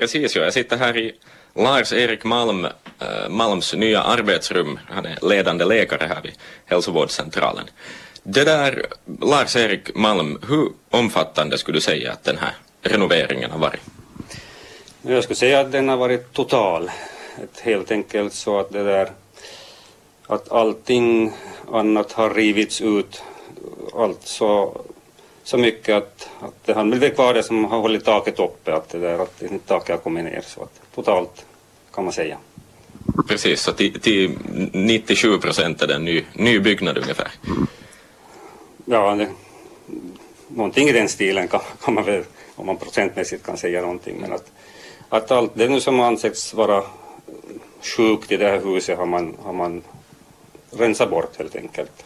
Precis, ja. jag sitter här i Lars-Erik Malm, äh, Malms nya arbetsrum. Han är ledande läkare här vid hälsovårdscentralen. Det där, Lars-Erik Malm, hur omfattande skulle du säga att den här renoveringen har varit? Jag skulle säga att den har varit total. Ett helt enkelt så att det där att allting annat har rivits ut. alltså så, mycket att, att det har blivit kvar det som har hållit taket uppe, att, det där, att taket har kommit ner. Så att totalt kan man säga. Precis, så till, till 97 procent är det en ny, ny byggnad ungefär? Ja, det, någonting i den stilen kan, kan man väl, om man procentmässigt kan säga någonting. Men att, att allt det nu som ansetts vara sjukt i det här huset har man, har man rensat bort helt enkelt.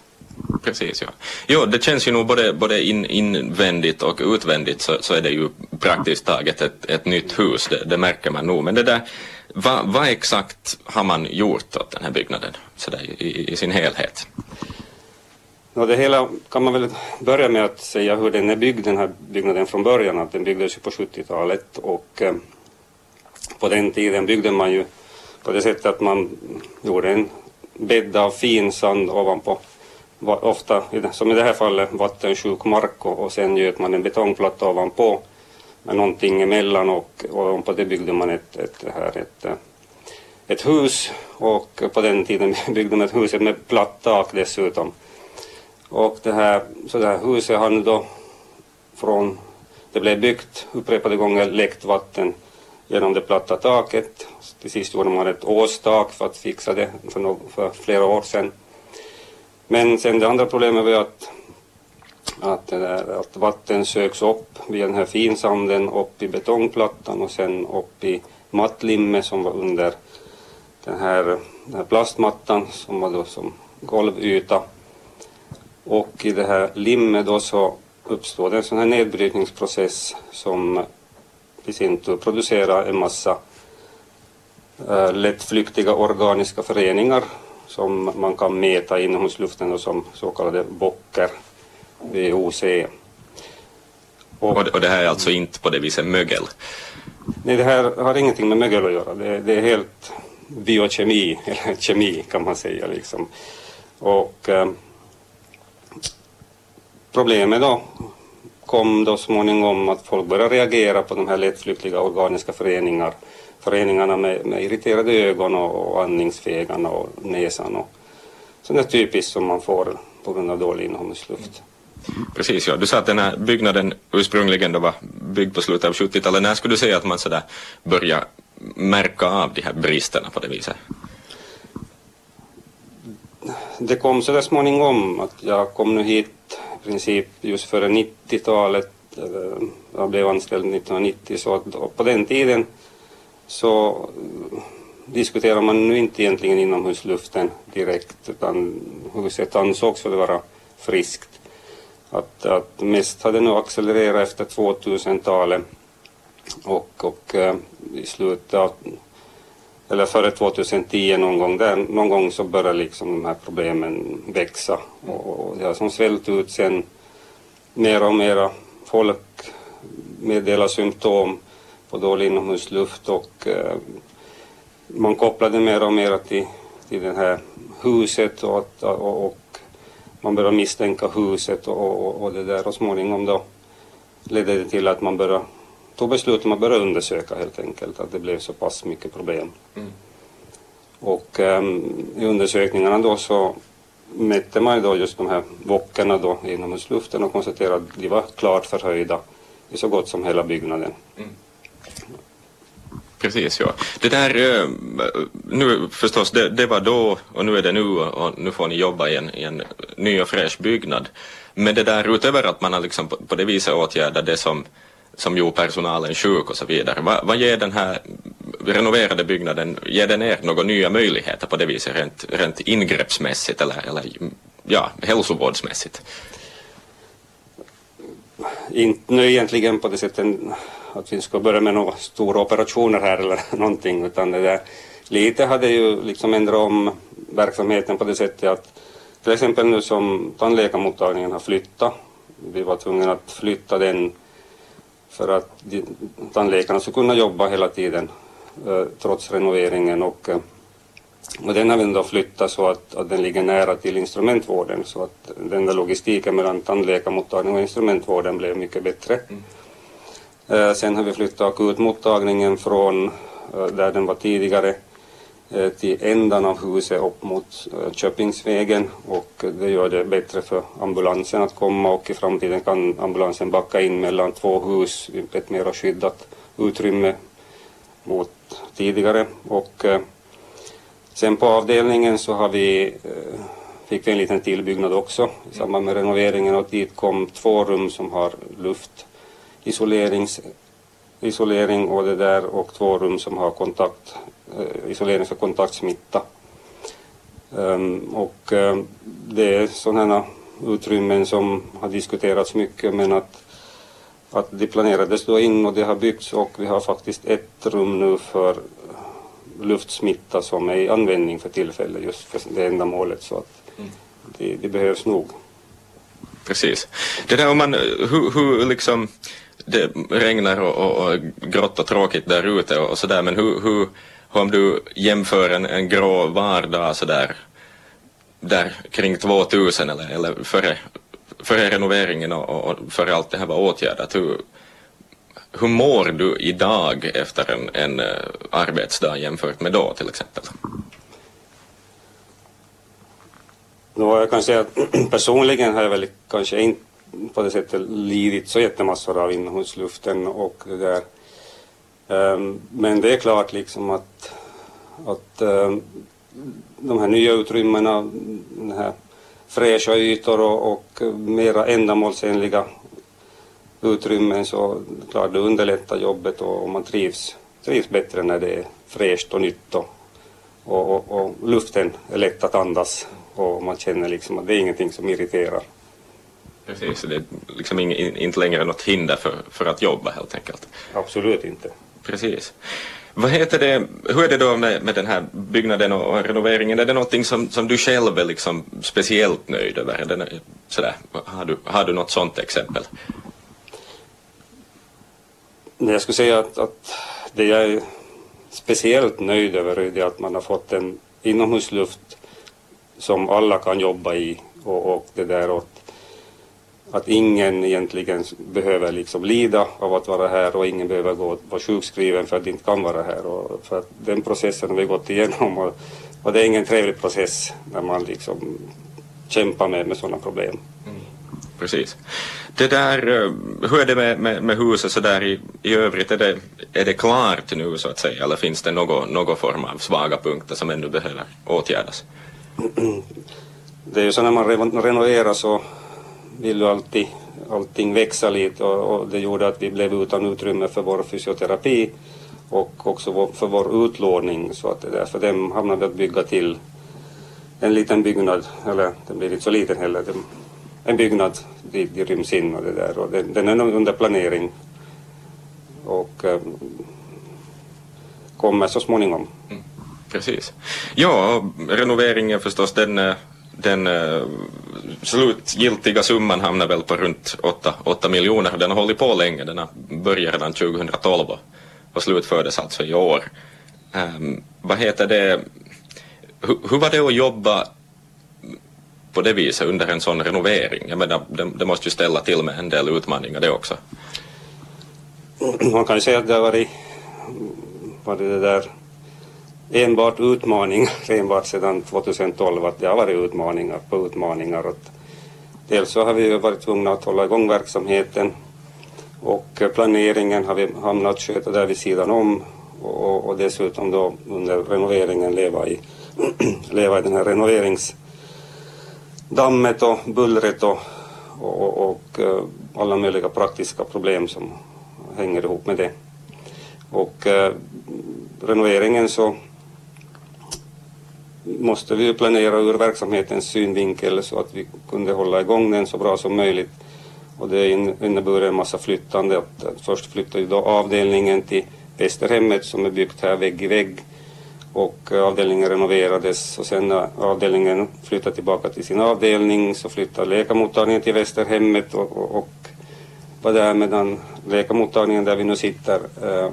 Precis, ja. Jo, det känns ju nog både, både in, invändigt och utvändigt så, så är det ju praktiskt taget ett, ett nytt hus, det, det märker man nog. Men det där, vad, va exakt har man gjort åt den här byggnaden så där, i, i sin helhet? Ja, det hela kan man väl börja med att säga hur den är byggd, den här byggnaden från början. Att den byggdes ju på 70-talet och eh, på den tiden byggde man ju på det sättet att man gjorde en bädd av fin sand ovanpå, ofta som i det här fallet vattensjuk mark och, och sen göt man en betongplatta ovanpå med någonting emellan och, och ovanpå det byggde man ett, ett, här, ett, eh, ett hus och på den tiden byggde man ett hus med platt tak dessutom. Och det här, så det här huset har nu då från det blev byggt upprepade gånger läckt vatten genom det platta taket. Till sist gjorde man ett åstak för att fixa det för, no för flera år sedan. Men sen det andra problemet var att, att, där, att vatten söks upp via den här finsanden upp i betongplattan och sen upp i mattlimmet som var under den här, den här plastmattan som var då som golvyta. Och i det här limmet då så uppstår det en sån här nedbrytningsprocess som i sin tur producerar en massa äh, lättflyktiga organiska föreningar som man kan mäta inomhusluften och som så kallade bocker, VOC. Och, och det här är alltså inte på det viset mögel? Nej, det här har ingenting med mögel att göra. Det, det är helt biokemi, eller kemi kan man säga. Liksom. Och äh, problemet då kom då småningom att folk började reagera på de här lättflyktiga organiska föreningar, föreningarna med, med irriterade ögon och, och andningsfegarna och näsan och sånt där typiskt som man får på grund av dålig inomhusluft. Precis, ja. Du sa att den här byggnaden ursprungligen då var byggd på slutet av 70-talet. När skulle du säga att man sådär börjar märka av de här bristerna på det viset? Det kom så där småningom att jag kom nu hit princip just före 90-talet. Jag blev anställd 1990 så att på den tiden så eh, diskuterar man nu inte egentligen inomhusluften direkt utan huset ansågs för att vara friskt. Att, att mest hade nog accelererat efter 2000-talet och, och eh, i slutet av eller före 2010 någon gång där, någon gång så började liksom de här problemen växa. Och, och det har som svällt ut sen mer och mera. Folk meddelar symptom på dålig inomhusluft och eh, man kopplade mer och mer till, till det här huset och, och, och man började misstänka huset och, och, och det där. Och småningom då ledde det till att man började tog beslut om att börja undersöka helt enkelt, att det blev så pass mycket problem. Mm. Och um, i undersökningarna då så mätte man ju då just de här vockerna då inomhusluften och konstaterade att de var klart förhöjda i så gott som hela byggnaden. Mm. Precis, ja. Det där, eh, nu förstås, det, det, var då och nu är det nu och nu får ni jobba i en, i en ny och fräsch byggnad. Men det där utöver att man har liksom på, på det viset åtgärdat det som som gjorde personalen sjuk och så vidare. Vad, vad ger den här renoverade byggnaden, ger den er några nya möjligheter på det viset rent, rent ingreppsmässigt eller, eller ja, hälsovårdsmässigt? Inte nu egentligen på det sättet att vi ska börja med några stora operationer här eller någonting utan det där, lite hade ju liksom ändrat om verksamheten på det sättet att till exempel nu som tandläkarmottagningen har flyttat, vi var tvungna att flytta den för att de, tandläkarna ska kunna jobba hela tiden eh, trots renoveringen och, eh, och den har vi då flyttat så att, att den ligger nära till instrumentvården så att den där logistiken mellan tandläkarmottagning och instrumentvården blev mycket bättre. Mm. Eh, sen har vi flyttat akutmottagningen från där den var tidigare Eh, till ändan av huset upp mot eh, Köpingsvägen. Och det gör det bättre för ambulansen att komma och i framtiden kan ambulansen backa in mellan två hus i ett mer skyddat utrymme mot tidigare. Och eh, sen på avdelningen så har vi fick vi en liten tillbyggnad också. I samband med renoveringen och dit kom två rum som har luftisolerings isolering och det där och två rum som har kontakt, eh, isolering för kontaktsmitta. Um, och um, det är sådana utrymmen som har diskuterats mycket men att, att de planerades då in och det har byggts och vi har faktiskt ett rum nu för luftsmitta som är i användning för tillfället just för det ändamålet så att mm. det, det behövs nog. Precis. Det där om man, eh, hur, hur liksom det regnar och, och, och grått och tråkigt där ute och, och sådär men hur, hur, om du jämför en, en grå vardag sådär där kring 2000 eller, eller före, före renoveringen och, och före allt det här var åtgärdat, hur, hur mår du idag efter en, en eh, arbetsdag jämfört med då till exempel? Nå, jag kan säga att personligen har jag väl kanske inte på det sättet lidit så jättemassor av inomhusluften och det där. Ehm, men det är klart liksom att, att ehm, de här nya utrymmena, den här fräscha ytor och, och mera ändamålsenliga utrymmen så klart det underlättar jobbet och, och man trivs, trivs bättre när det är fräscht och nytt och, och, och, luften är lätt att andas och man känner liksom att det är ingenting som irriterar. Precis, det är liksom inte längre något hinder för, för att jobba helt enkelt. Absolut inte. Precis. Vad heter det, hur är det då med, med den här byggnaden och, och renoveringen? Är det någonting som, som du själv är liksom speciellt nöjd över? Är det, sådär, har, du, har du något sådant exempel? Jag skulle säga att, att det jag är speciellt nöjd över är att man har fått en inomhusluft som alla kan jobba i och, och det där och att ingen egentligen behöver liksom lida av att vara här och ingen behöver gå vara sjukskriven för att de inte kan vara här. Och för att den processen har vi gått igenom och, och det är ingen trevlig process när man liksom kämpar med, med sådana problem. Mm. Precis. Det där, eh, hur är det med, med, med huset så där i, i övrigt? Är det, är det klart nu så att säga eller finns det någon, någon form av svaga punkter som ännu behöver åtgärdas? Det är ju så när man renoverar så vill ju alltid allting växa lite och, och, det gjorde att vi blev utan utrymme för vår fysioterapi och också för vår utlåning. Så att det där, för dem hamnade vi att bygga till en liten byggnad, eller den blir inte så liten heller, en byggnad dit de ryms in och det där. Och den, den är under planering. Och eh, kommer så småningom. Mm, precis. Ja, renoveringen förstås den eh, den uh, slutgiltiga summan hamnar väl på runt 8, 8 miljoner. Den har hållit på länge, den började redan 2012 och slutfördes alltså i år. Um, vad heter det, hur, hur var det att jobba på det viset under en sån renovering? Jag menar, det, det måste ju ställa till med en del utmaningar det också. Man kan ju säga att det har varit, varit det där enbart utmaningar enbart sedan 2012 att det har varit utmaningar på utmaningar. Att dels så har vi varit tvungna att hålla igång verksamheten och planeringen har vi hamnat att sköta där vid sidan om och, och dessutom då under renoveringen leva i, leva i den här renoveringsdammet och bullret och, och, och eh, alla möjliga praktiska problem som hänger ihop med det. Och eh, renoveringen så måste vi planera ur verksamhetens synvinkel så att vi kunde hålla igång den så bra som möjligt. Och det innebär en massa flyttande. Att, först flyttade då avdelningen till Västerhemmet som är byggt här vägg i vägg och eh, avdelningen renoverades och sen när avdelningen flyttade tillbaka till sin avdelning så flyttade läkarmottagningen till Västerhemmet och, och, och var där medan läkarmottagningen där vi nu sitter eh,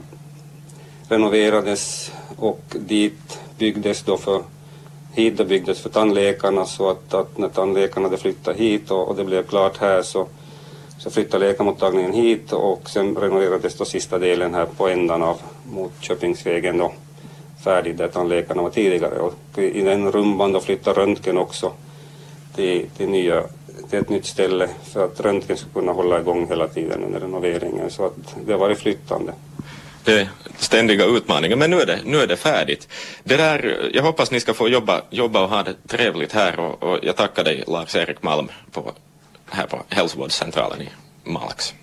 renoverades och dit byggdes då för hit det byggdes för tandläkarna så att, att när tandläkarna hade flyttat hit och, och det blev klart här så, så flyttade läkarmottagningen hit och sen renoverades då sista delen här på ändan av mot Köpingsvägen då färdig där tandläkarna var tidigare. Och i den rumban då flyttade röntgen också till, till, nya, till ett nytt ställe för att röntgen skulle kunna hålla igång hela tiden under renoveringen. Så att det har varit flyttande det ständiga utmaningen. Men nu är det, nu är det färdigt. Det där, jag hoppas ni ska få jobba, jobba och ha det trevligt här och, och jag tackar dig Lars-Erik Malm på, här på hälsovårdscentralen i Malax.